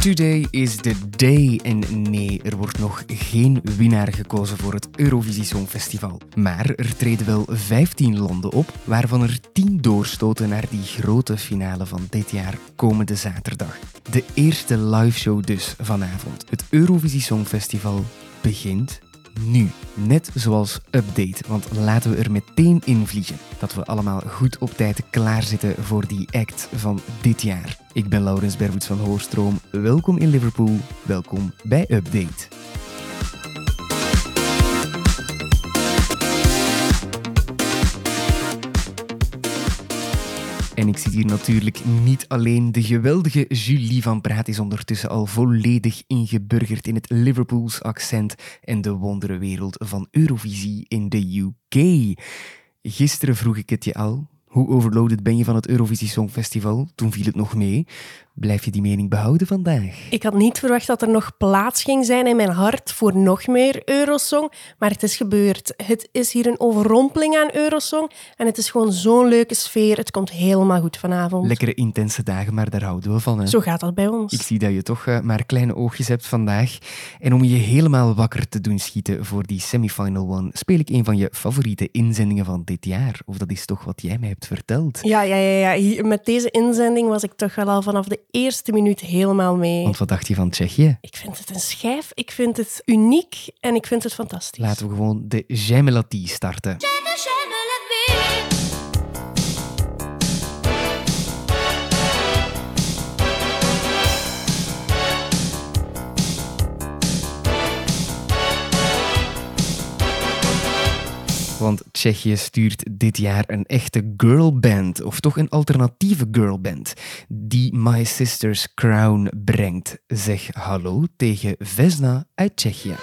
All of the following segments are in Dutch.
Today is the day. En nee, er wordt nog geen winnaar gekozen voor het Eurovisie Songfestival. Maar er treden wel 15 landen op, waarvan er 10 doorstoten naar die grote finale van dit jaar komende zaterdag. De eerste liveshow dus vanavond. Het Eurovisie Songfestival begint nu. Net zoals Update, want laten we er meteen in vliegen. Dat we allemaal goed op tijd klaarzitten voor die act van dit jaar. Ik ben Laurens Bervoets van Hoorstroom. Welkom in Liverpool. Welkom bij Update. En ik zit hier natuurlijk niet alleen. De geweldige Julie van Praat is ondertussen al volledig ingeburgerd in het Liverpools accent en de wonderenwereld van Eurovisie in de UK. Gisteren vroeg ik het je al. Hoe overloaded ben je van het Eurovisie Songfestival? Toen viel het nog mee. Blijf je die mening behouden vandaag? Ik had niet verwacht dat er nog plaats ging zijn in mijn hart voor nog meer Eurosong, maar het is gebeurd. Het is hier een overrompeling aan Eurosong en het is gewoon zo'n leuke sfeer. Het komt helemaal goed vanavond. Lekkere intense dagen, maar daar houden we van. Hè? Zo gaat dat bij ons. Ik zie dat je toch uh, maar kleine oogjes hebt vandaag. En om je helemaal wakker te doen schieten voor die semifinal one, speel ik een van je favoriete inzendingen van dit jaar. Of dat is toch wat jij mij hebt verteld? Ja, ja, ja, ja. met deze inzending was ik toch wel al vanaf de eerste minuut helemaal mee. Want wat dacht je van Tsjechië? Ik vind het een schijf, ik vind het uniek en ik vind het fantastisch. Laten we gewoon de Gemelati starten. Want Tsjechië stuurt dit jaar een echte girlband, of toch een alternatieve girlband, die My Sister's Crown brengt. Zeg hallo tegen Vesna uit Tsjechië.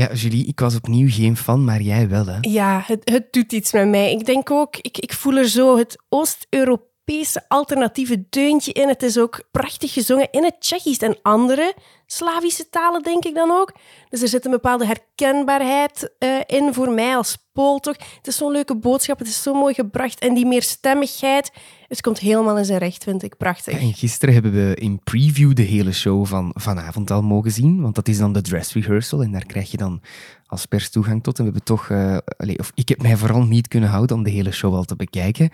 Ja, Julie, ik was opnieuw geen fan, maar jij wel, hè? Ja, het, het doet iets met mij. Ik denk ook, ik, ik voel er zo het Oost-Europese alternatieve deuntje in. Het is ook prachtig gezongen in het Tsjechisch en andere Slavische talen, denk ik dan ook. Dus er zit een bepaalde herkenbaarheid uh, in voor mij als Pool, toch? Het is zo'n leuke boodschap, het is zo mooi gebracht. En die meerstemmigheid, het komt helemaal in zijn recht, vind ik. Prachtig. En gisteren hebben we in preview de hele show van vanavond al mogen zien, want dat is dan de dress rehearsal en daar krijg je dan als pers toegang tot. En we hebben toch... Uh, allez, of ik heb mij vooral niet kunnen houden om de hele show al te bekijken.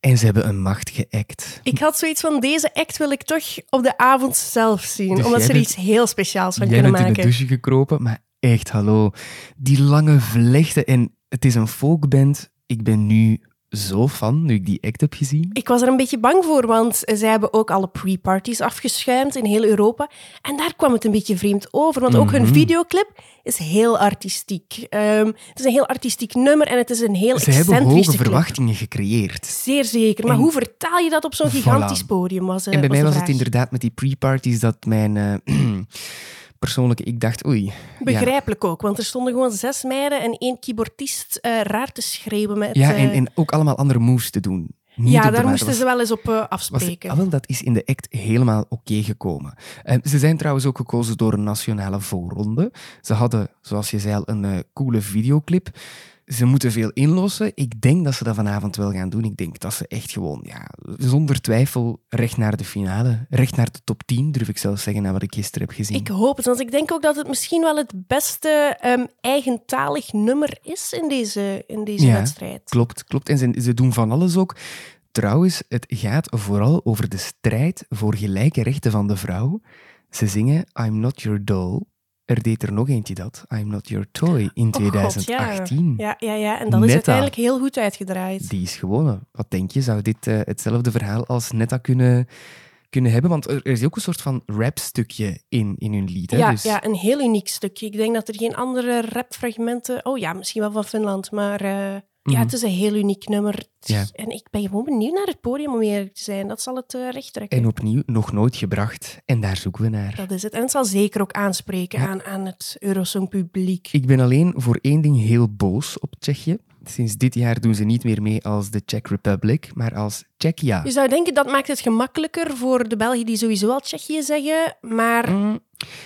En ze hebben een machtige act. Ik had zoiets van, deze act wil ik toch op de avond zelf zien. Dus omdat ze er bent, iets heel speciaals van jij kunnen bent maken. in de douche gekropen, maar echt, hallo. Die lange vlechten en het is een folkband. Ik ben nu zo fan, nu ik die act heb gezien. Ik was er een beetje bang voor, want zij hebben ook alle pre-parties afgeschuimd in heel Europa. En daar kwam het een beetje vreemd over, want ook hun Mhm. videoclip is heel artistiek. Ehm, het is een heel artistiek nummer en het is een heel Ze hebben hoge clip. verwachtingen gecreëerd. Zeer zeker. Maar En- hoe vertaal je dat op zo'n gigantisch podium? Was, eh, en bij mij was het inderdaad met die pre-parties dat mijn eh, persoonlijke... Ik dacht, oei. ja. Begrijpelijk ook, want er stonden gewoon zes meiden en één keyboardist eh, raar te schreeuwen met... Ja, eh, en, en ook allemaal andere moves te doen. Niet ja, daar moesten ze wel eens op eh, was- afspreken. ah, wel, dat is in de act helemaal oké gekomen. Ze zijn trouwens ook gekozen door een nationale voorronde. Ze hadden, zoals je zei al, een coole videoclip. Ze moeten veel inlossen. Ik denk dat ze dat vanavond wel gaan doen. Ik denk dat ze echt gewoon, ja, zonder twijfel, recht naar de finale. Recht naar de top 10, durf ik zelfs zeggen, naar wat ik gisteren heb gezien. Ik hoop het, want ik denk ook dat het misschien wel het beste ehm, eigentalig nummer is in deze, in deze Ja. wedstrijd. Klopt, klopt. En ze, ze doen van alles ook. Trouwens, het gaat vooral over de strijd voor gelijke rechten van de vrouw. Ze zingen I'm not your doll. Er deed er nog eentje dat, I'm not your toy, in Oh God, 2018. ja. Ja, ja, ja, en dat is uiteindelijk heel goed uitgedraaid. Die is gewonnen. Wat denk je, zou dit eh, hetzelfde verhaal als Netta kunnen, kunnen hebben? Want er, er is ook een soort van rapstukje in, in hun lied. Hè? Ja, dus, ja, een heel uniek stukje. Ik denk dat er geen andere rapfragmenten... Oh ja, misschien wel van Finland, maar... eh, Ja, Mhm. het is een heel uniek nummer. Ja. En ik ben gewoon benieuwd naar het podium, om eerlijk te zijn. Dat zal het eh, recht trekken. En opnieuw, nog nooit gebracht. En daar zoeken we naar. Dat is het. En het zal zeker ook aanspreken Ja. aan, aan het Eurosong-publiek. Ik ben alleen voor één ding heel boos op Tsjechië. Sinds dit jaar doen ze niet meer mee als de Czech Republic, maar als Czechia. Je zou denken dat maakt het gemakkelijker voor de Belgen die sowieso al Tsjechië zeggen, maar Mm,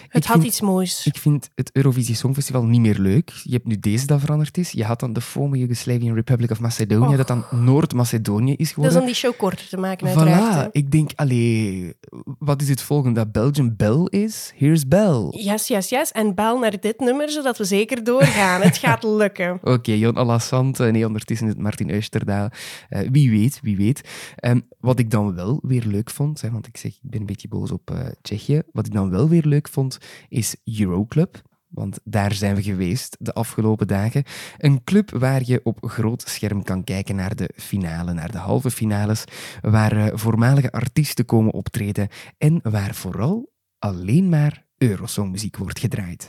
het ik had vind- iets moois. Ik vind het Eurovisie Songfestival niet meer leuk. Je hebt nu deze dat veranderd is. Je had dan de former Yugoslavian Republic of Macedonië, Och. dat dan Noord-Macedonië is Dat is geworden. om die show korter te maken, uiteraard. Voilà, ik denk, allee, wat is het volgende? Dat Belgium Bell is? Here's Bell. Yes, yes, yes. En bel naar dit nummer, zodat we zeker doorgaan. het gaat lukken. Oké, Jon Alassane, nee, ondertussen is het Martin Eusterdaal. Eh, wie weet, wie weet. Ehm, wat ik dan wel weer leuk vond, hè, want ik zeg, ik ben een beetje boos op eh, Tsjechië. Wat ik dan wel weer leuk vond, is Euroclub. Want daar zijn we geweest de afgelopen dagen. Een club waar je op groot scherm kan kijken naar de finale, naar de halve finales, waar eh, voormalige artiesten komen optreden en waar vooral alleen maar Eurosongmuziek wordt gedraaid.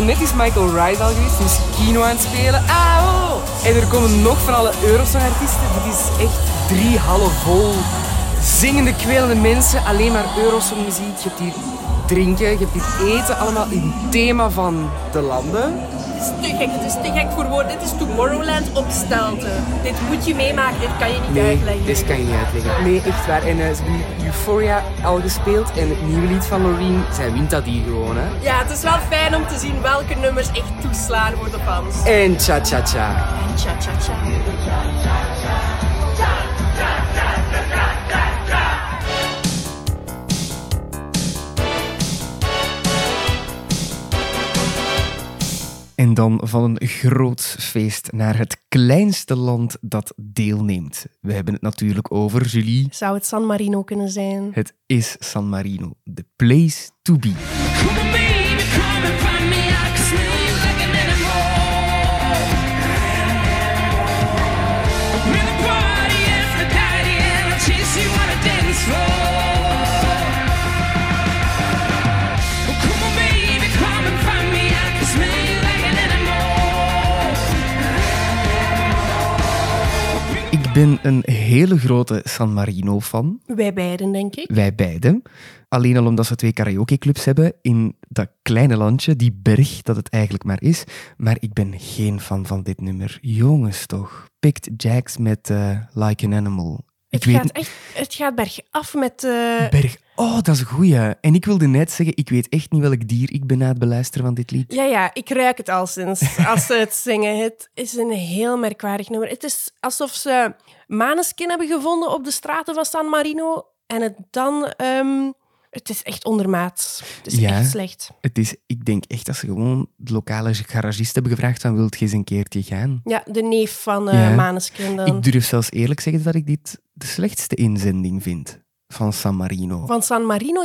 Net is Michael Wright al geweest, is kino aan het spelen. Auw! En er komen nog van alle Eurosong-artiesten. Dit is echt drie hallen vol. Zingende, kwelende mensen, alleen maar Eurosong-muziek. Je hebt hier drinken, je hebt hier eten, allemaal in thema van de landen. Gek, het is te gek voor woorden. Dit is Tomorrowland op stelten. Dit moet je meemaken, dit kan je niet uitleggen. dit kan je niet uitleggen. Nee, echt waar. En ze hebben nu Euphoria al gespeeld en het nieuwe lied van Loreen, zij wint dat hier gewoon, hè. Ja, het is wel fijn om te zien welke nummers echt toeslaan voor de fans. En cha-cha-cha. En tja, tja, tja. Dan van een groot feest naar het kleinste land dat deelneemt. We hebben het natuurlijk over, Julie. Zou het San Marino kunnen zijn? Het is San Marino, the place to be. Ben een hele grote San Marino-fan. Wij beiden, denk ik. Wij beiden. Alleen al omdat ze twee karaokeclubs hebben in dat kleine landje, die berg dat het eigenlijk maar is. Maar ik ben geen fan van dit nummer. Jongens toch. Picked Jacks met eh, Like an Animal. Ik Het weet gaat, echt, het gaat bergaf met... eh, Berg. Oh, dat is een goeie. En ik wilde net zeggen, ik weet echt niet welk dier ik ben na het beluisteren van dit lied. Ja, ja, ik ruik het al sinds als ze het zingen. Het is een heel merkwaardig nummer. Het is alsof ze Maneskin hebben gevonden op de straten van San Marino en het dan... ehm, het is echt ondermaats. Het is Ja. echt slecht. Het is, ik denk echt dat ze gewoon de lokale garagist hebben gevraagd van wilt je eens een keertje gaan? Ja, de neef van Ja. Dan. Ik durf zelfs eerlijk zeggen dat ik dit de slechtste inzending vind van San Marino. Van San Marino...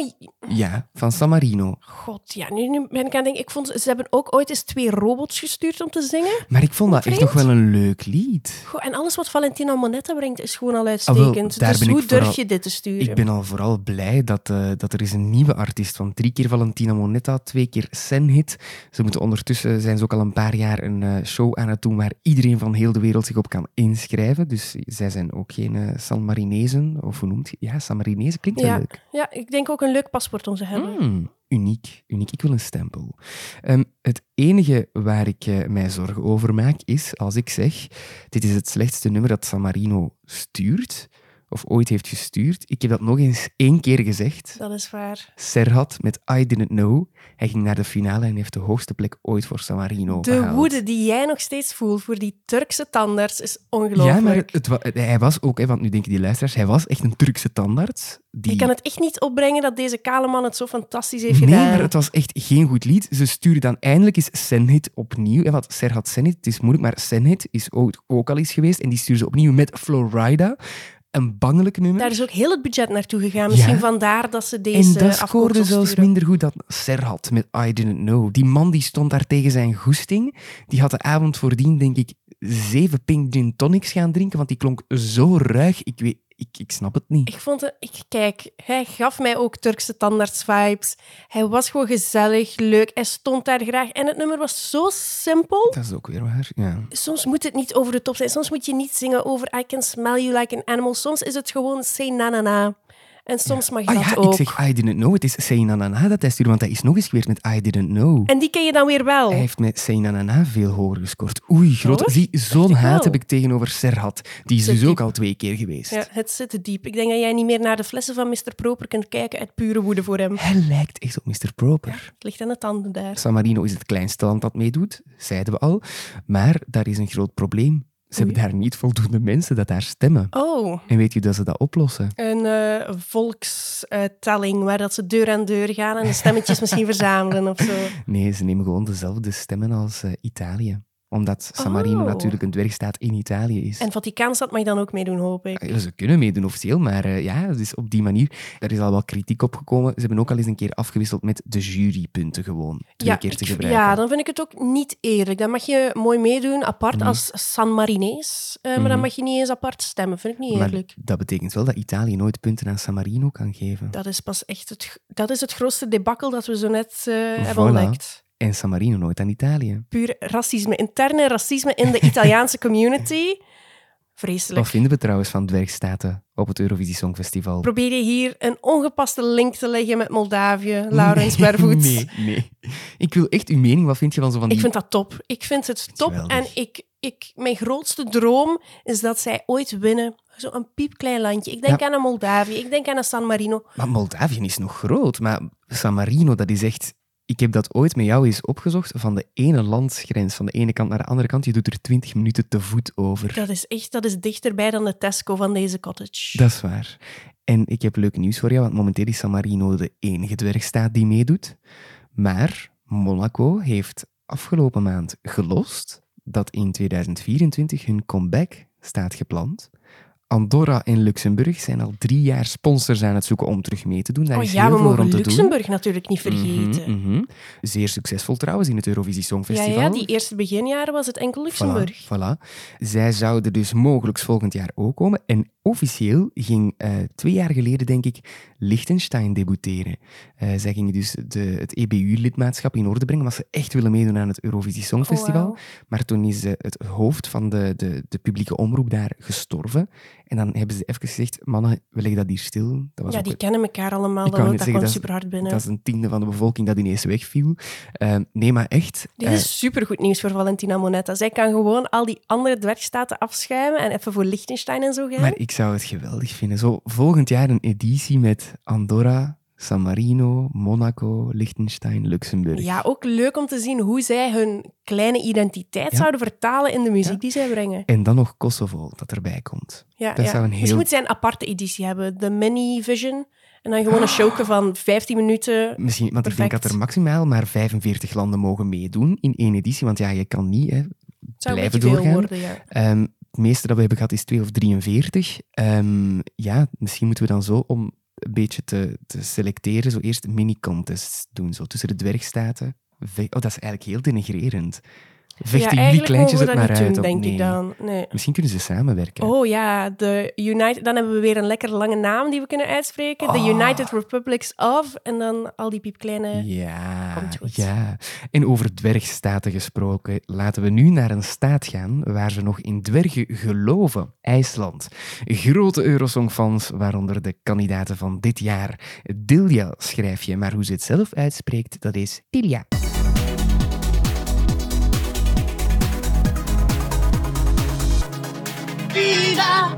Ja, van San Marino. God, ja, nu, nu ben ik aan het denken... Ik vond, ze hebben ook ooit eens twee robots gestuurd om te zingen. Maar ik vond dat echt nog wel een leuk lied. Goh, en alles wat Valentina Monetta brengt is gewoon al Ah, wel, uitstekend. daar dus hoe durf je dit te sturen? Ik ben al vooral blij dat, eh, dat er is een nieuwe artiest van drie keer Valentina Monetta, twee keer Senhit. Ze moeten ondertussen zijn ze ook al een paar jaar een eh, show aan het doen waar iedereen van heel de wereld zich op kan inschrijven. Dus zij zijn ook geen eh, San Marinezen, of hoe noemt je? Ja, San Klinkt wel Ja. leuk. Ja, ik denk ook een leuk paspoort om te hebben. Hmm, uniek, uniek. Ik wil een stempel. Ehm, het enige waar ik eh, mij zorgen over maak is als ik zeg: dit is het slechtste nummer dat San Marino stuurt, of ooit heeft gestuurd. Ik heb dat nog eens één keer gezegd. Dat is waar. Serhat met I Didn't Know. Hij ging naar de finale en heeft de hoogste plek ooit voor San Marino De gehaald. woede die jij nog steeds voelt voor die Turkse tandarts is Ja, ongelooflijk. maar het, het wa- hij was ook, hè, want nu denken die luisteraars, hij was echt een Turkse tandarts. Die... Je kan het echt niet opbrengen dat deze kale man het zo fantastisch heeft Nee, gedaan. maar het was echt geen goed lied. Ze sturen dan eindelijk eens Senhit opnieuw. En wat Serhat Senhit, het is moeilijk, maar Senhit is ook, ook al eens geweest. En die sturen ze opnieuw met Florida. Een bangelijk nummer. Daar is ook heel het budget naartoe gegaan. Misschien Ja. vandaar dat ze deze en dat scoorde zelfs minder goed dan Serhat met I Didn't Know. Die man die stond daar tegen zijn goesting. Die had de avond voordien, denk ik, zeven pink gin tonics gaan drinken, want die klonk zo ruig. Ik, weet, ik, ik snap het niet. Ik vond het... Ik, kijk, hij gaf mij ook Turkse tandarts-vibes. Hij was gewoon gezellig, leuk. Hij stond daar graag. En het nummer was zo simpel. Dat is ook weer waar, ja. Soms moet het niet over de top zijn. Soms moet je niet zingen over I can smell you like an animal. Soms is het gewoon say na na na. En soms mag je Ah dat ja, ook. ik zeg I Didn't Know. Het is Say Na Na Na dat hij stuurde, want hij is nog eens geweest met I Didn't Know. En die ken je dan weer wel. Hij heeft met Say Na Na Na veel hoger gescoord. Oei, groot. Zie, zo'n haat wel. heb ik tegenover Serhat. Die is Zit dus diep. ook al twee keer geweest. Ja, het zit te diep. Ik denk dat jij niet meer naar de flessen van Mr. Proper kunt kijken uit pure woede voor hem. Hij lijkt echt op Mr. Proper. Het ligt aan de tanden daar. San Marino is het kleinste land dat meedoet, zeiden we al. Maar daar is een groot probleem. Ze hebben daar niet voldoende mensen dat daar stemmen. Oh, En weet je dat ze dat oplossen? een eh, volkstelling waar dat ze deur aan deur gaan en de stemmetjes misschien verzamelen of zo. Nee, ze nemen gewoon dezelfde stemmen als eh, Italië. Omdat San Marino Oh. natuurlijk een dwergstaat in Italië is. En Vaticaanstad mag dan ook meedoen, hoop ik. Ja, Ze kunnen meedoen officieel, maar eh, ja, dus op die manier. Daar is al wel kritiek op gekomen. Ze hebben ook al eens een keer afgewisseld met de jurypunten gewoon. Twee keer te ik- gebruiken. ja, dan vind ik het ook niet eerlijk. Dan mag je mooi meedoen, apart Mhm. als San Marinees. eh, maar dan mag je niet eens apart stemmen. Vind ik niet maar eerlijk. dat betekent wel dat Italië nooit punten aan San Marino kan geven. Dat is pas echt het, dat is het grootste debakkel dat we zo net eh, hebben ontdekt. En San Marino nooit aan Italië. Puur racisme, interne racisme in de Italiaanse community. Vreselijk. Wat vinden we trouwens van dwergstaten op het Eurovisie Songfestival? Probeer je hier een ongepaste link te leggen met Moldavië, Laurens Bervoets? Nee, nee. Ik wil echt uw mening. Wat vind je van zo van die... Ik vind dat top. Ik vind het top. En ik, ik, mijn grootste droom is dat zij ooit winnen. Zo'n piepklein landje. Ik denk Ja. aan een Moldavië. Ik denk aan een San Marino. Maar Moldavië is nog groot. Maar San Marino, dat is echt... Ik heb dat ooit met jou eens opgezocht. Van de ene landsgrens, van de ene kant naar de andere kant. Je doet er 20 minuten te voet over. Dat is echt dat is dichterbij dan de Tesco van deze cottage. Dat is waar. En ik heb leuk nieuws voor jou, want momenteel is San Marino de enige dwergstaat die meedoet. Maar Monaco heeft afgelopen maand gelost dat in 2024 hun comeback staat gepland. Andorra en Luxemburg zijn al drie jaar sponsors aan het zoeken om terug mee te doen. Daar Oh is ja, heel we veel mogen Luxemburg natuurlijk niet doen. vergeten. Mhm, mhm. Zeer succesvol trouwens in het Eurovisie Ja, Songfestival. ja, die eerste beginjaren was het enkel Luxemburg. Voilà, voilà. Zij zouden dus mogelijk volgend jaar ook komen. En officieel ging eh, twee jaar geleden, denk ik, Liechtenstein debuteren. Eh, zij gingen dus de, het EBU-lidmaatschap in orde brengen, maar ze echt willen meedoen aan het Eurovisie Songfestival. Oh. Maar toen is eh, het hoofd van de, de, de publieke omroep daar gestorven. En dan hebben ze even gezegd, mannen, we leggen dat hier stil. Dat was Ja, die een- kennen elkaar allemaal. Dat, dat kwam super hard binnen. dat is een tiende van de bevolking dat ineens wegviel. Eh, nee, maar echt... Dit eh, is supergoed nieuws voor Valentina Monetta. Zij kan gewoon al die andere dwergstaten afschuimen en even voor Liechtenstein en zo gaan. Maar ik zou het geweldig vinden. Zo volgend jaar een editie met Andorra, San Marino, Monaco, Liechtenstein, Luxemburg. Ja, ook leuk om te zien hoe zij hun kleine identiteit Ja. zouden vertalen in de muziek Ja. die zij brengen. En dan nog Kosovo dat erbij komt. Ja, Dat ja. zou een Misschien heel- moet zij een aparte editie hebben, de mini-vision. En dan gewoon een showke van 15 minuten. Misschien, want ik denk dat er maximaal maar 45 landen mogen meedoen in één editie. Want ja, je kan niet hè, Zou blijven doorgaan. worden, ja. Ehm, het meeste dat we hebben gehad is 2 of 43. Ehm, ja, misschien moeten we dan zo om een beetje te, te selecteren, zo eerst mini-contests doen, zo tussen de dwergstaten. Oh, dat is eigenlijk heel denigrerend. Vechten ja, jullie kleintjes het maar uit? doen, denk ik dan. Nee. Misschien kunnen ze samenwerken. Oh ja, de United, dan hebben we weer een lekker lange naam die we kunnen uitspreken. The Oh. United Republics of. En dan al die piepkleine... Ja, Komt goed. ja. En over dwergstaten gesproken, laten we nu naar een staat gaan waar ze nog in dwergen geloven. IJsland. Grote Eurosongfans, waaronder de kandidaten van dit jaar. Dilja schrijf je, maar hoe ze het zelf uitspreekt, dat is Dilja.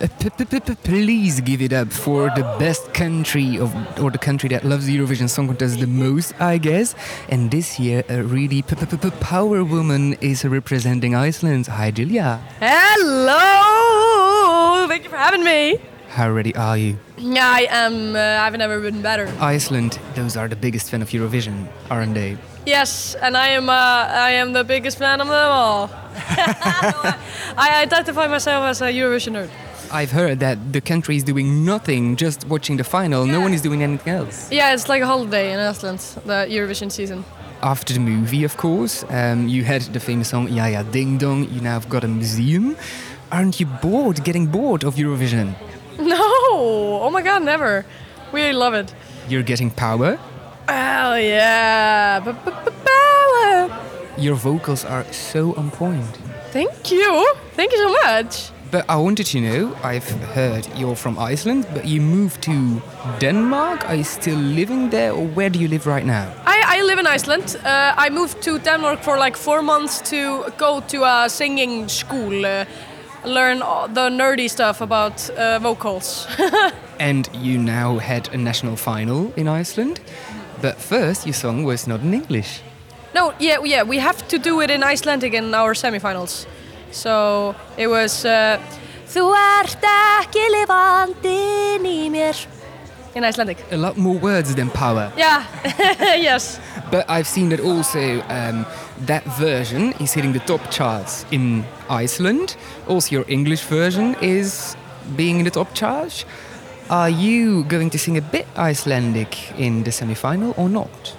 Uh, please give it up for the best country of, or the country that loves the Eurovision Song Contest the most, I guess. And this year, a really p- p- p- power woman is representing Iceland. Hi, Julia. Hello! Thank you for having me. How ready are you? Yeah, I am. Uh, I've never been better. Iceland, those are the biggest fan of Eurovision, aren't they? Yes, and I am. Uh, I am the biggest fan of them all. I identify myself as a Eurovision nerd. I've heard that the country is doing nothing, just watching the final. No one is doing anything else. Yeah, it's like a holiday in Iceland, the Eurovision season. After the movie, of course, um, you had the famous song Ja Ja Ding Dong. You now have got a museum. Aren't you bored, getting bored of Eurovision? No, oh my god, never. We love it. You're getting power. Hell yeah, power. Your vocals are so on point. Thank you, thank you so much. But I wanted to know, I've heard you're from Iceland, but you moved to Denmark. Are you still living there, or where do you live right now? I, I live in Iceland. Uh, I moved to Denmark for like four months to go to a singing school, uh, learn the nerdy stuff about uh, vocals. And you now had a national final in Iceland. But first, your song was not in English. no, yeah, yeah, we have to do it in Icelandic in our semifinals. So it was. Uh, Þú ert ekki lifandin í. In Icelandic. A lot more words than power. Yeah, yes. But I've seen that also um, that version is hitting the top charts in Iceland. Also, your English version is being in the top charge. Are you going to sing a bit Icelandic in the semi-final or not?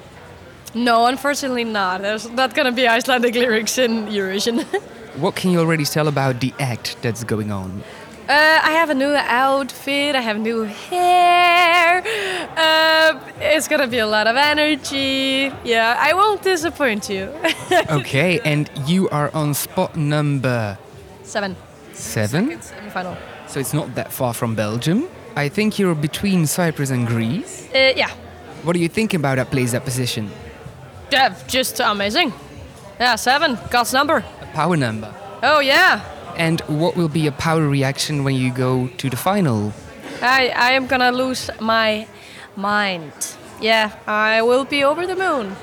No, unfortunately not. There's not gonna be Icelandic lyrics in Eurovision. What can you already tell about the act that's going on? Uh, I have a new outfit. I have new hair. Uh, it's gonna be a lot of energy. Yeah, I won't disappoint you. Okay, and you are on spot number Seven. seven, semifinal. so it's not that far from Belgium. I think you're between Cyprus and Greece. Uh, yeah. What do you think about that place, that position? Yeah, just amazing. Yeah, seven. God's number. A power number. Oh yeah. And what will be a power reaction when you go to the final? I I am gonna lose my mind. Yeah, I will be over the moon.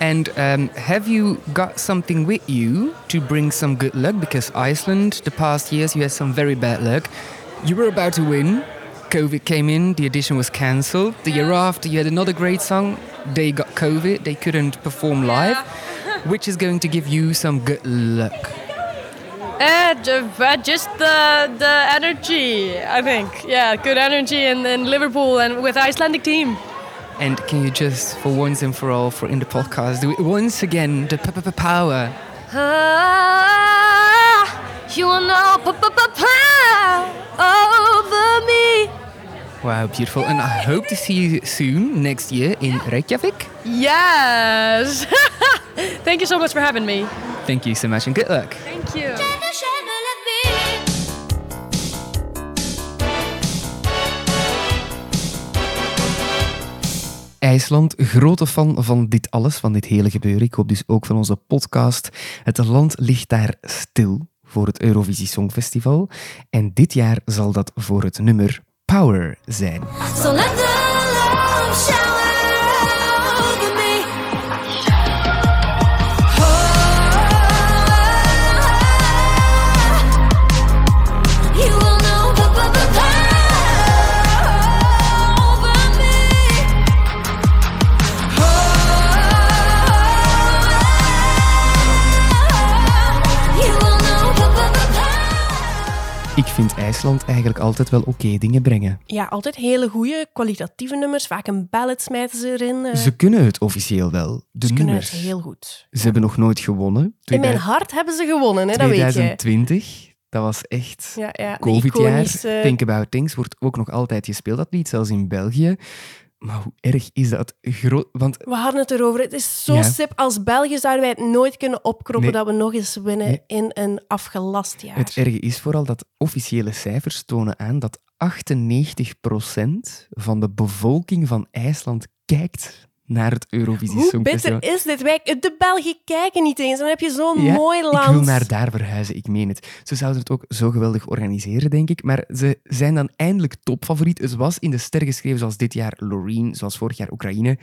And um, have you got something with you to bring some good luck? Because Iceland, the past years, you had some very bad luck. You were about to win. COVID came in, the audition was cancelled. The year after, you had another great song. They got COVID, they couldn't perform live. Which is going to give you some good luck? Uh, just the the energy, I think. Yeah, good energy in, in Liverpool and with Icelandic team. And can you just, for once and for all, for in the podcast, do it once again? The p- p- power. Ah, you know, p- p- p- power over me. Wow, beautiful. And I hope to see you soon next year in Reykjavik. Yes. Thank you so much for having me. Thank you so much and good luck. Thank you. IJsland, grote fan van dit alles, van dit hele gebeuren. Ik hoop dus ook van onze podcast. Het land ligt daar stil voor het Eurovisie Songfestival. En dit jaar zal dat voor het nummer Power zijn. Eigenlijk altijd wel oké dingen brengen. Ja, altijd hele goede, kwalitatieve nummers. Vaak een ballad smijten ze erin. eh. Ze kunnen het officieel wel. De Ze kunnen het nummers. heel goed. Ze hebben nog nooit gewonnen. In mijn hart hebben ze gewonnen, hè, dat weet je. 2020, dat was echt Ja, COVID-jaar. iconische- Think About Things wordt ook nog altijd gespeeld, dat lied, zelfs in België. Maar hoe erg is dat? Groot, want We hadden het erover. Het is zo Ja. sip. Als België zouden wij het nooit kunnen opkroppen Nee. dat we nog eens winnen Nee. in een afgelast jaar. het erge is vooral dat officiële cijfers tonen aan dat 98% van de bevolking van IJsland kijkt naar het Eurovisie Hoe Songfestival. bitter is dit? Wij, de Belgen kijken niet eens. Dan heb je zo'n Ja, mooi land. Ik wil naar daar verhuizen, ik meen het. Ze zouden het ook zo geweldig organiseren, denk ik. Maar ze zijn dan eindelijk topfavoriet. Het was in de ster geschreven, zoals dit jaar Loreen, zoals vorig jaar Oekraïne.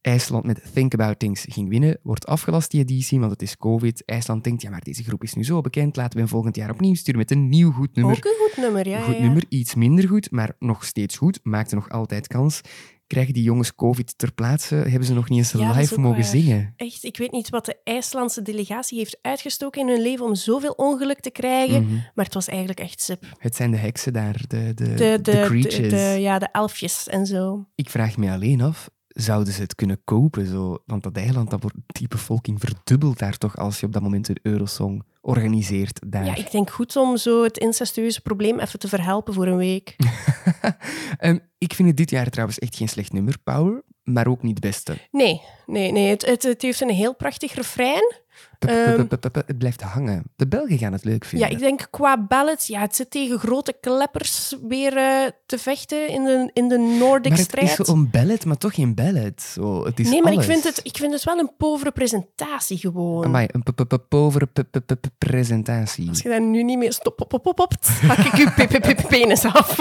IJsland met Think About Things ging winnen. Wordt afgelast, die editie, want het is COVID. IJsland denkt, ja, maar deze groep is nu zo bekend. Laten we hem volgend jaar opnieuw sturen met een nieuw goed nummer. Ook een goed nummer, ja. goed ja, nummer, iets minder goed, maar nog steeds goed. Maakte nog altijd kans. Krijgen die jongens COVID ter plaatse? Hebben ze nog niet eens Ja, live mogen waar. zingen? Echt, ik weet niet wat de IJslandse delegatie heeft uitgestoken in hun leven om zoveel ongeluk te krijgen. Mhm. Maar het was eigenlijk echt sip. Het zijn de heksen daar, de, de, De, de, creatures. ja, de elfjes en zo. Ik vraag me alleen af, zouden ze het kunnen kopen? Zo? Want dat eiland, dat wordt, die bevolking verdubbelt daar toch als je op dat moment een Eurosong organiseert daar. Ja, ik denk goed om zo het incestueuze probleem even te verhelpen voor een week. Ehm, ik vind het dit jaar trouwens echt geen slecht nummer, Power, maar ook niet het beste. Nee, nee, nee. Het, het, het heeft een heel prachtig refrein. Ehm. Het blijft hangen. De Belgen gaan het leuk Ja, vinden. ik denk qua ballads, ja, het zit tegen grote kleppers weer eh, te vechten in de, in de Nordic maar het strijd. is zo een ballad, maar toch geen ballad. Het is nee, maar ik vind, het, ik vind het wel een povere presentatie gewoon. Amai, een povere presentatie. Als je daar nu niet meer stop, op, op, op, op, hak ik je pe- pe- pe- penis af.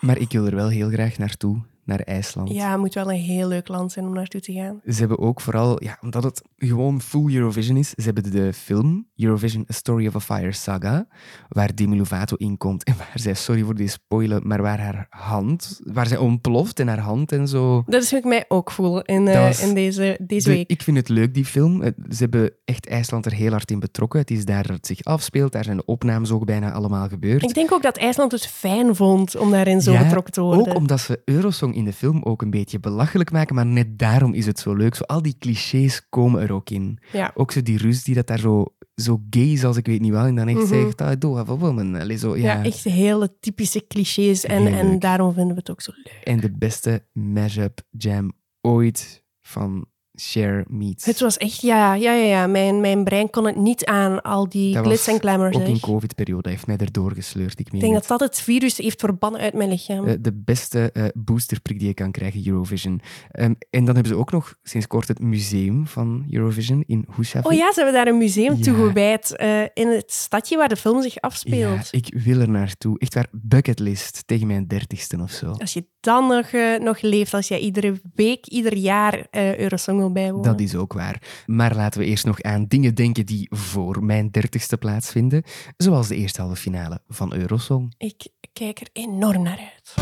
Maar ik wil er wel heel graag naartoe, naar IJsland. Ja, het moet wel een heel leuk land zijn om naartoe te gaan. Ze hebben ook vooral, ja, omdat het gewoon full Eurovision is, ze hebben de film Eurovision A Story of a Fire Saga, waar Demi Lovato in komt en waar zij, sorry voor die spoilen, maar waar haar hand, waar zij ontploft en haar hand en zo. Dat is hoe ik mij ook voel in, eh, in deze, deze De- week. ik vind het leuk, die film. Het- Ze hebben echt IJsland er heel hard in betrokken. Het is daar dat het zich afspeelt. Daar zijn de opnames ook bijna allemaal gebeurd. Ik denk ook dat IJsland het fijn vond om daarin zo Ja, betrokken te worden. Ook omdat ze Eurosong in de film ook een beetje belachelijk maken, maar net daarom is het zo leuk. Zo, al die clichés komen er ook in. Ja. Ook zo die Rus die dat daar zo, zo gay is als ik weet niet wel, en dan echt Mhm. zegt, I do have a woman. Zo, ja. Ja, echt hele typische clichés. En, Heel en leuk. daarom vinden we het ook zo leuk. En de beste mashup jam ooit van Cher Meets. Het was echt, ja, ja, ja, ja. Mijn, mijn brein kon het niet aan, al die Dat glitz en glamour. Ook in zeg. covid-periode heeft mij erdoor gesleurd. Ik, meen denk het. dat dat het virus heeft verbannen uit mijn lichaam. Eh, de beste eh, boosterprik die je kan krijgen, Eurovision. Ehm, en dan hebben ze ook nog sinds kort het museum van Eurovision in Husavik. Oh ja, ze hebben daar een museum Ja. toegewijd eh, in het stadje waar de film zich Ja, afspeelt. ik wil er naartoe. Echt waar, bucketlist tegen mijn dertigste of zo. Als je dan nog, nog leeft, als jij iedere week, ieder jaar Eurosong bijwonen. Dat is ook waar. Maar laten we eerst nog aan dingen denken die voor mijn dertigste plaatsvinden. Zoals de eerste halve finale van Eurosong. Ik kijk er enorm naar uit.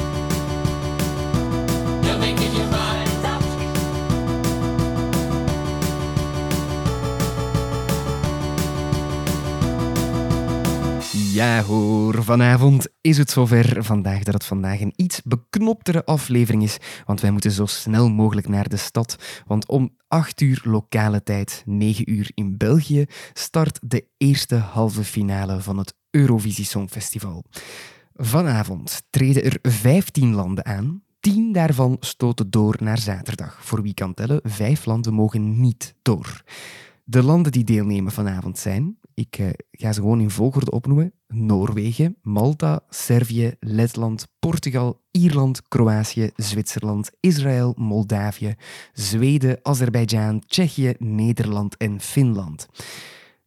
Ja hoor, vanavond is het zover. Vandaag dat het vandaag een iets beknoptere aflevering is, want wij moeten zo snel mogelijk naar de stad. Want om 8 uur lokale tijd, 9 uur in België, start de eerste halve finale van het Eurovisie Songfestival. Vanavond treden er 15 landen aan. 10 daarvan stoten door naar zaterdag. Voor wie kan tellen, 5 landen mogen niet door. De landen die deelnemen vanavond zijn, ik eh, ga ze gewoon in volgorde opnoemen: Noorwegen, Malta, Servië, Letland, Portugal, Ierland, Kroatië, Zwitserland, Israël, Moldavië, Zweden, Azerbeidzjan, Tsjechië, Nederland en Finland.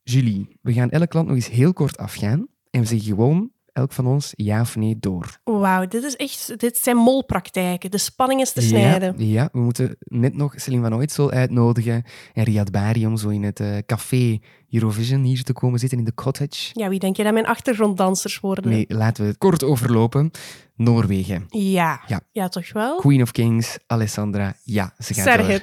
Julie, we gaan elk land nog eens heel kort afgaan en we zeggen gewoon elk van ons ja of nee door. Wauw, dit, is echt, dit zijn molpraktijken. De spanning is te snijden. Ja, ja, we moeten net nog Celine van Ooitsel uitnodigen en Riyad Bari om zo in het eh, café Eurovision hier te komen zitten in de cottage. Ja, wie denk je dat mijn achtergronddansers worden? Nee, laten we het kort overlopen. Noorwegen. Ja. Ja. ja, toch wel? Queen of Kings, Alessandra. Ja, ze gaat door.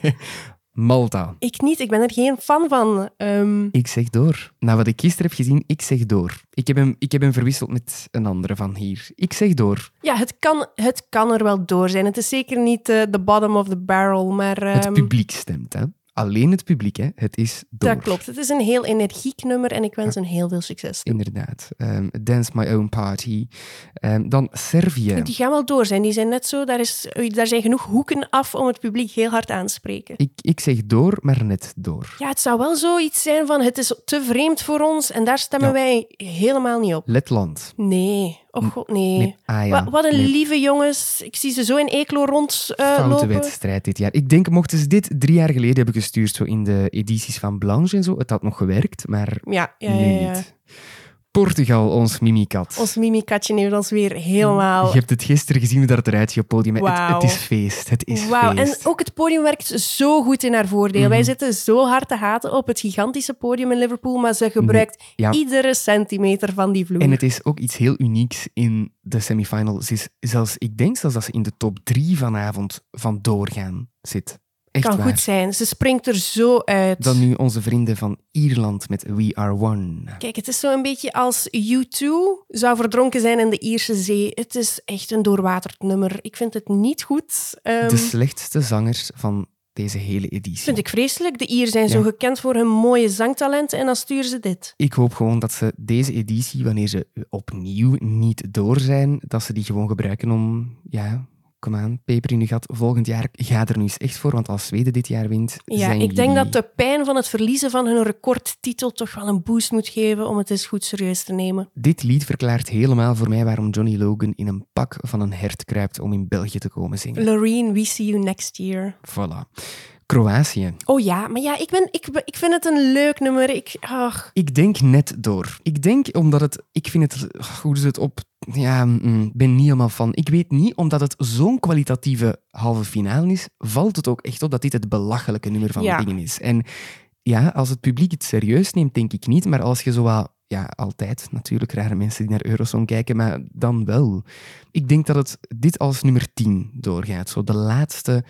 Malta. Ik niet, ik ben er geen fan van. Ehm, Ik zeg door. Nou, wat ik gisteren heb gezien, ik zeg door. Ik heb hem, ik heb hem verwisseld met een andere van hier. Ik zeg door. ja, het kan, het kan er wel door zijn. Het is zeker niet eh, the bottom of the barrel, maar... Het ehm, publiek stemt, hè. Alleen het publiek, hè. Het is door. Dat klopt. Het is een heel energiek nummer en ik wens hen heel veel succes. toe. Inderdaad. Ehm, Dance My Own Party. Ehm, dan Servië. Die gaan wel door zijn. Die zijn net zo, daar, is, daar zijn genoeg hoeken af om het publiek heel hard aan te spreken. Ik, ik zeg door, maar net door. Ja, het zou wel zoiets zijn van het is te vreemd voor ons en daar stemmen Ja. wij helemaal niet op. Letland. Nee, oh god, nee. Ah ja. Wa- wat een lieve jongens. Ik zie ze zo in Eeklo rond eh, Foute wedstrijd dit jaar. Ik denk, mochten ze dit drie jaar geleden hebben gestuurd, zo in de edities van Blanche en zo, het had nog gewerkt, maar Ja, ja, nu ja. niet. Portugal, ons mimikat. Ons mimikatje heeft ons weer helemaal... Je hebt het gisteren gezien hoe dat eruit ziet op podium. Het, is feest. Het is en feest. ook het podium werkt zo goed in haar voordeel. Mhm. Wij zitten zo hard te haten op het gigantische podium in Liverpool, maar ze gebruikt Ja. iedere centimeter van die vloer. En het is ook iets heel unieks in de semifinal. Ze is zelfs, ik denk zelfs dat ze in de top drie vanavond van doorgaan zit. Echt kan waar. goed zijn. Ze springt er zo uit. Dan nu onze vrienden van Ierland met We Are One. Kijk, het is zo een beetje als U2 zou verdronken zijn in de Ierse zee. Het is echt een doorwaterd nummer. Ik vind het niet goed. Ehm, De slechtste zangers van deze hele editie. vind ik vreselijk. De Ieren zijn zo gekend voor hun mooie zangtalenten en dan sturen ze dit. Ik hoop gewoon dat ze deze editie, wanneer ze opnieuw niet door zijn, dat ze die gewoon gebruiken om, ja, kom aan, peper in je gat. Volgend jaar ga er nu eens echt voor, want als Zweden dit jaar wint, Ja, zijn ik denk dat de pijn van het verliezen van hun recordtitel toch wel een boost moet geven om het eens goed serieus te nemen. Dit lied verklaart helemaal voor mij waarom Johnny Logan in een pak van een hert kruipt om in België te komen zingen. Loreen, we see you next year. Voilà. Kroatië. Oh ja, maar ja, ik, ben, ik, ik vind het een leuk nummer. Ik, ach, Ik denk net door. Ik denk omdat het... Ik vind het... Hoe is het op... Ja, mm, ben niet helemaal van. Ik weet niet, omdat het zo'n kwalitatieve halve finale is, valt het ook echt op dat dit het belachelijke nummer van Ja. de dingen is. En ja, als het publiek het serieus neemt, denk ik niet. Maar als je zo wat... Ja, altijd natuurlijk rare mensen die naar Eurosong kijken, maar dan wel. Ik denk dat het dit als nummer 10 doorgaat. Zo de laatste...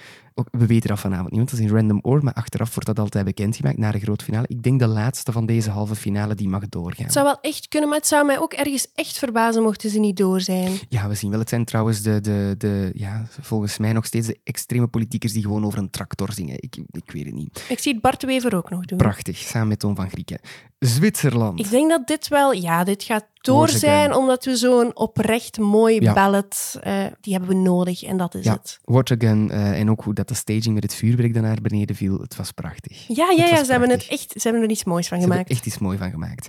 We weten dat vanavond niet, want dat is in random or, maar achteraf wordt dat altijd bekendgemaakt na de grote finale. Ik denk de laatste van deze halve finale die mag doorgaan. het zou wel echt kunnen, maar het zou mij ook ergens echt verbazen mochten ze niet door zijn. Ja, we zien wel. Het zijn trouwens de, de, de, ja, volgens mij nog steeds de extreme politiekers die gewoon over een tractor zingen. Ik, ik weet het niet. Ik zie het Bart Wever ook nog doen. Prachtig, samen met Toon van Grieken. Zwitserland. Ik denk dat dit wel, ja, dit gaat door zijn, omdat we zo'n oprecht mooi Ja. ballad, eh, die hebben we nodig en dat is ja, het. What Again eh, en ook hoe dat de staging met het vuurwerk dan naar beneden viel. Het was prachtig. Ja, ja, ja ze, hebben het echt, ze hebben er iets moois van Ze gemaakt. echt iets moois van gemaakt.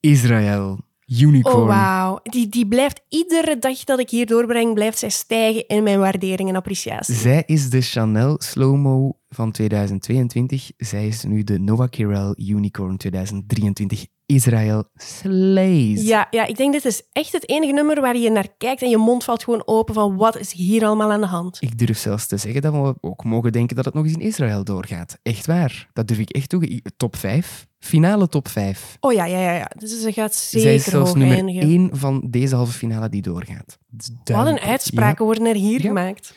Israël, Unicorn. Oh, wauw. Die, die blijft iedere dag dat ik hier doorbreng, blijft zij stijgen in mijn waardering en appreciatie. Zij is de Chanel Slow-Mo van 2022. Zij is nu de Nova Kirel Unicorn 2023. Israël slays. Ja, ja, ik denk dit is echt het enige nummer waar je naar kijkt en je mond valt gewoon open van wat is hier allemaal aan de hand. Ik durf zelfs te zeggen dat we ook mogen denken dat het nog eens in Israël doorgaat. Echt waar. Dat durf ik echt toe. Top 5. Finale top 5. Oh ja, ja, ja. ja. Dus ze gaat Zij is zeker zelfs nummer eindigen. 1 van deze halve finale die doorgaat. Wat een uitspraken worden er hier Ja. gemaakt.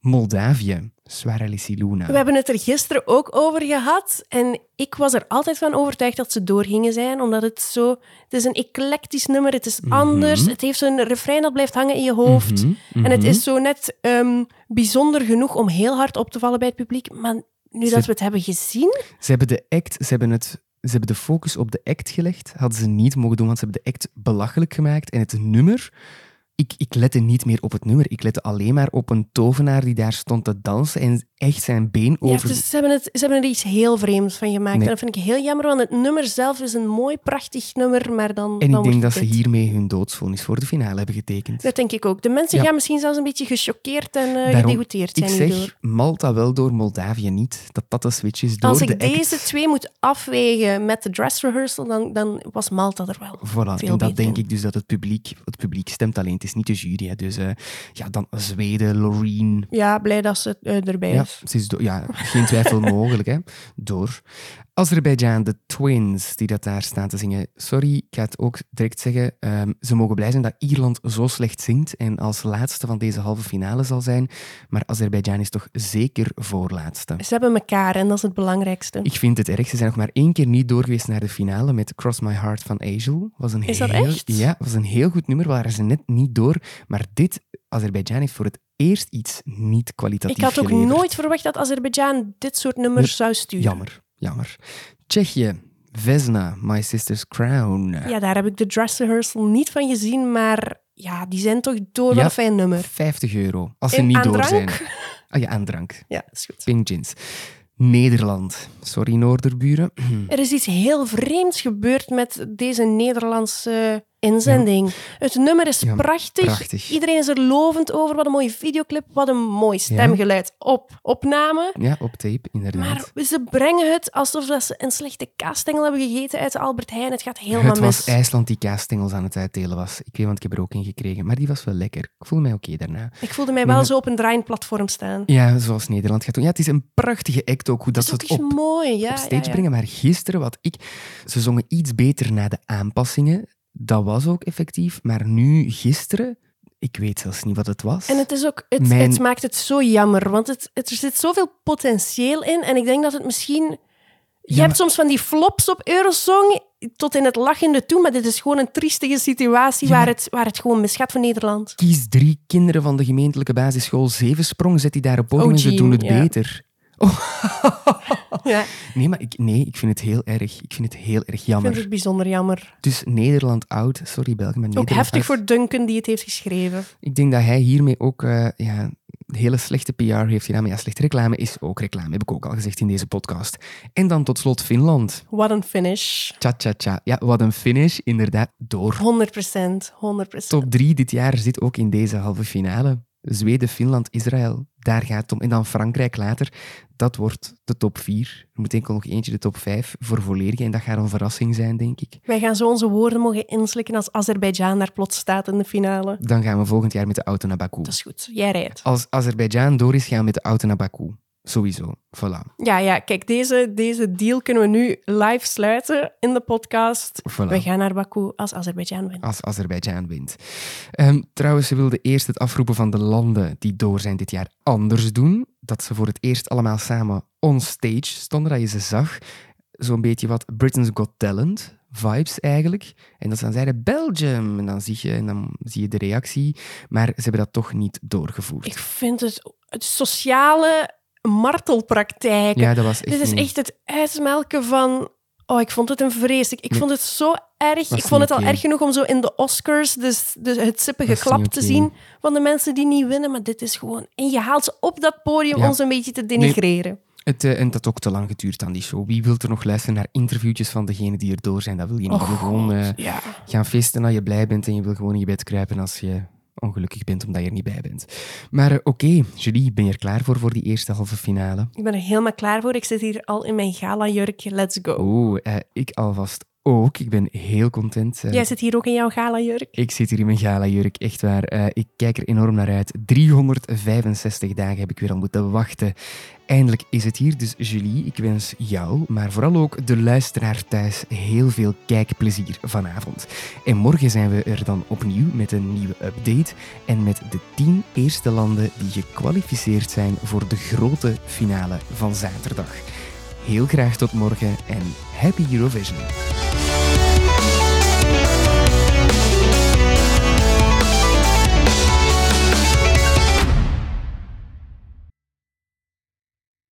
Moldavië. Luna. We hebben het er gisteren ook over gehad. En ik was er altijd van overtuigd dat ze door gingen zijn. Omdat het zo... Het is een eclectisch nummer. Het is anders. Het heeft zo'n refrein dat blijft hangen in je hoofd. Mhm, En het mhm. is zo net ehm, bijzonder genoeg om heel hard op te vallen bij het publiek. Maar nu Ze- dat we het hebben gezien... Ze hebben de act, ze hebben het... Ze hebben de focus op de act gelegd. Hadden ze niet mogen doen, want ze hebben de act belachelijk gemaakt. En het nummer... Ik, ik lette niet meer op het nummer. Ik lette alleen maar op een tovenaar die daar stond te dansen en echt zijn been Ja, over... dus ze, hebben het, ze hebben er iets heel vreemds van gemaakt. Nee. En dat vind ik heel jammer, want het nummer zelf is een mooi, prachtig nummer. Maar dan, En dan ik denk dat ze hiermee hun doodsvonnis voor de finale hebben getekend. Dat denk ik ook. De mensen Ja. gaan misschien zelfs een beetje gechoqueerd en eh Daarom, gedegoûteerd ik zijn zeg hierdoor. Malta wel door, Moldavië niet. Dat dat de switch is door Als de ik act. deze twee moet afwegen met de dress rehearsal, dan, dan was Malta er wel. Voilà, en dat denk in. ik dus dat het publiek, het publiek stemt alleen, het is niet de jury. Hè. Dus eh, ja, dan Zweden, Loreen. Ja, blij dat ze eh, erbij Ja, is. ze is ja, geen twijfel mogelijk. Hè. Door. Azerbeidzjan, de twins die dat daar staan te zingen. Sorry, ik ga het ook direct zeggen. ehm, ze mogen blij zijn dat Ierland zo slecht zingt en als laatste van deze halve finale zal zijn. Maar Azerbeidzjan is toch zeker voorlaatste. Ze hebben elkaar en dat is het belangrijkste. Ik vind het erg. Ze zijn nog maar één keer niet door geweest naar de finale met Cross My Heart van Angel. Was een Is dat heel, echt? Ja, was een heel goed nummer. Waren ze net niet door. Maar dit, Azerbeidzjan heeft voor het eerst iets niet kwalitatief Ik had ook geleverd. nooit verwacht dat Azerbeidzjan dit soort nummers Nee, zou sturen. Jammer, jammer. Tsjechië, Vesna, My Sister's Crown. Ja, daar heb ik de dress rehearsal niet van gezien, maar ja, die zijn toch door Ja. een fijn nummer. 50 euro. Als ze niet door drank? zijn. Ah ja, aan drank. Ja, is goed. Pink Gins. Nederland. Sorry, Noorderburen. Er is iets heel vreemds gebeurd met deze Nederlandse inzending. Het nummer is Ja, prachtig. prachtig. Iedereen is er lovend over. Wat een mooie videoclip. Wat een mooi stemgeluid op opname. Ja, op tape, inderdaad. Maar ze brengen het alsof ze een slechte kaasstengel hebben gegeten uit de Albert Heijn. Het gaat helemaal het was mis. IJsland die kaasstengels aan het uitdelen was. Ik weet, want ik heb er ook in gekregen. Maar die was wel lekker. Ik voelde mij oké daarna. Ik voelde mij wel zo op een draaiend platform staan. Ja, zoals Nederland gaat doen. Ja, het is een prachtige act ook, hoe dat, ze is het op, mooi. Ja, op stage brengen. Maar gisteren, wat ik... Ze zongen iets beter na de aanpassingen. Dat was ook effectief. Maar nu, gisteren... Ik weet zelfs niet wat het was. En het, is ook, het, Mijn- het maakt het zo jammer, want het, het, er zit zoveel potentieel in. En ik denk dat het misschien... Je hebt maar- soms van die flops op Eurosong tot in het lachende toe, maar dit is gewoon een triestige situatie Ja, waar, het, waar het gewoon misgaat voor Nederland. Kies drie kinderen van de gemeentelijke basisschool Zevensprong. Zet die daar op podium en ze doen het ja. beter. Ja, Nee, maar ik, nee, ik vind het heel erg. Ik vind het heel erg ik jammer. vind het bijzonder jammer. Dus Nederland oud. Sorry België, maar Ook Nederland heftig oud. voor Duncan die het heeft geschreven. Ik denk dat hij hiermee ook eh, ja, hele slechte PR heeft gedaan. Maar ja, slechte reclame is ook reclame, heb ik ook al gezegd in deze podcast. En dan tot slot Finland. What een finish. Tja, tja, tja. Ja, wat een finish. Inderdaad, door. 100 procent, 100 Top 3 dit jaar zit ook in deze halve finale. Zweden, Finland, Israël. Daar gaat het om. En dan Frankrijk later. Dat wordt de top 4. Er moet enkel nog eentje de top 5 voor volledige. En dat gaat een verrassing zijn, denk ik. Wij gaan zo onze woorden mogen inslikken als Azerbeidzjan daar plots staat in de finale. Dan gaan we volgend jaar met de auto naar Baku. Dat is goed, jij rijdt. Als Azerbeidzjan door is, gaan we met de auto naar Baku. Sowieso. Voilà. Ja, ja, kijk, deze, deze deal kunnen we nu live sluiten in de podcast. Voilà. We gaan naar Baku als Azerbeidzjan wint. Als Azerbeidzjan wint. Ehm, trouwens, ze wilden eerst het afroepen van de landen die door zijn dit jaar anders doen. Dat ze voor het eerst allemaal samen on stage stonden, dat je ze zag. Zo'n beetje wat Britain's Got Talent vibes eigenlijk. En dat ze dan zeiden Belgium. En dan zie je, en dan zie je de reactie. Maar ze hebben dat toch niet doorgevoerd. Ik vind het, het sociale martelpraktijk. ja, dat was echt Dit is niet- echt het uitmelken van... Oh, ik vond het een vrees. Ik, Nee. vond het zo erg. Was Ik vond het al erg genoeg om zo in de Oscars dus, dus het sippige klap te zien van de mensen die niet winnen. Maar dit is gewoon... En je haalt ze op dat podium Ja. om ze een beetje te denigreren. Het, eh, en dat ook te lang geduurd aan die show. Wie wil er nog luisteren naar interviewtjes van degenen die er door zijn? Dat wil je niet. wil gewoon eh, Ja. gaan feesten als je blij bent en je wil gewoon in je bed kruipen als je ongelukkig bent omdat je er niet bij bent. Maar eh, oké, Julie, ben je er klaar voor voor die eerste halve finale? Ik ben er helemaal klaar voor. Ik zit hier al in mijn gala-jurk. Let's go. Oeh, eh, ik alvast ook. Ik ben heel content. eh, Jij zit hier ook in jouw gala-jurk. Ik zit hier in mijn gala-jurk, echt waar. Eh, ik kijk er enorm naar uit. 365 dagen heb ik weer al moeten wachten. Eindelijk is het hier, dus Julie, ik wens jou, maar vooral ook de luisteraar thuis, heel veel kijkplezier vanavond. En morgen zijn we er dan opnieuw met een nieuwe update en met de 10 eerste landen die gekwalificeerd zijn voor de grote finale van zaterdag. Heel graag tot morgen en happy Eurovision!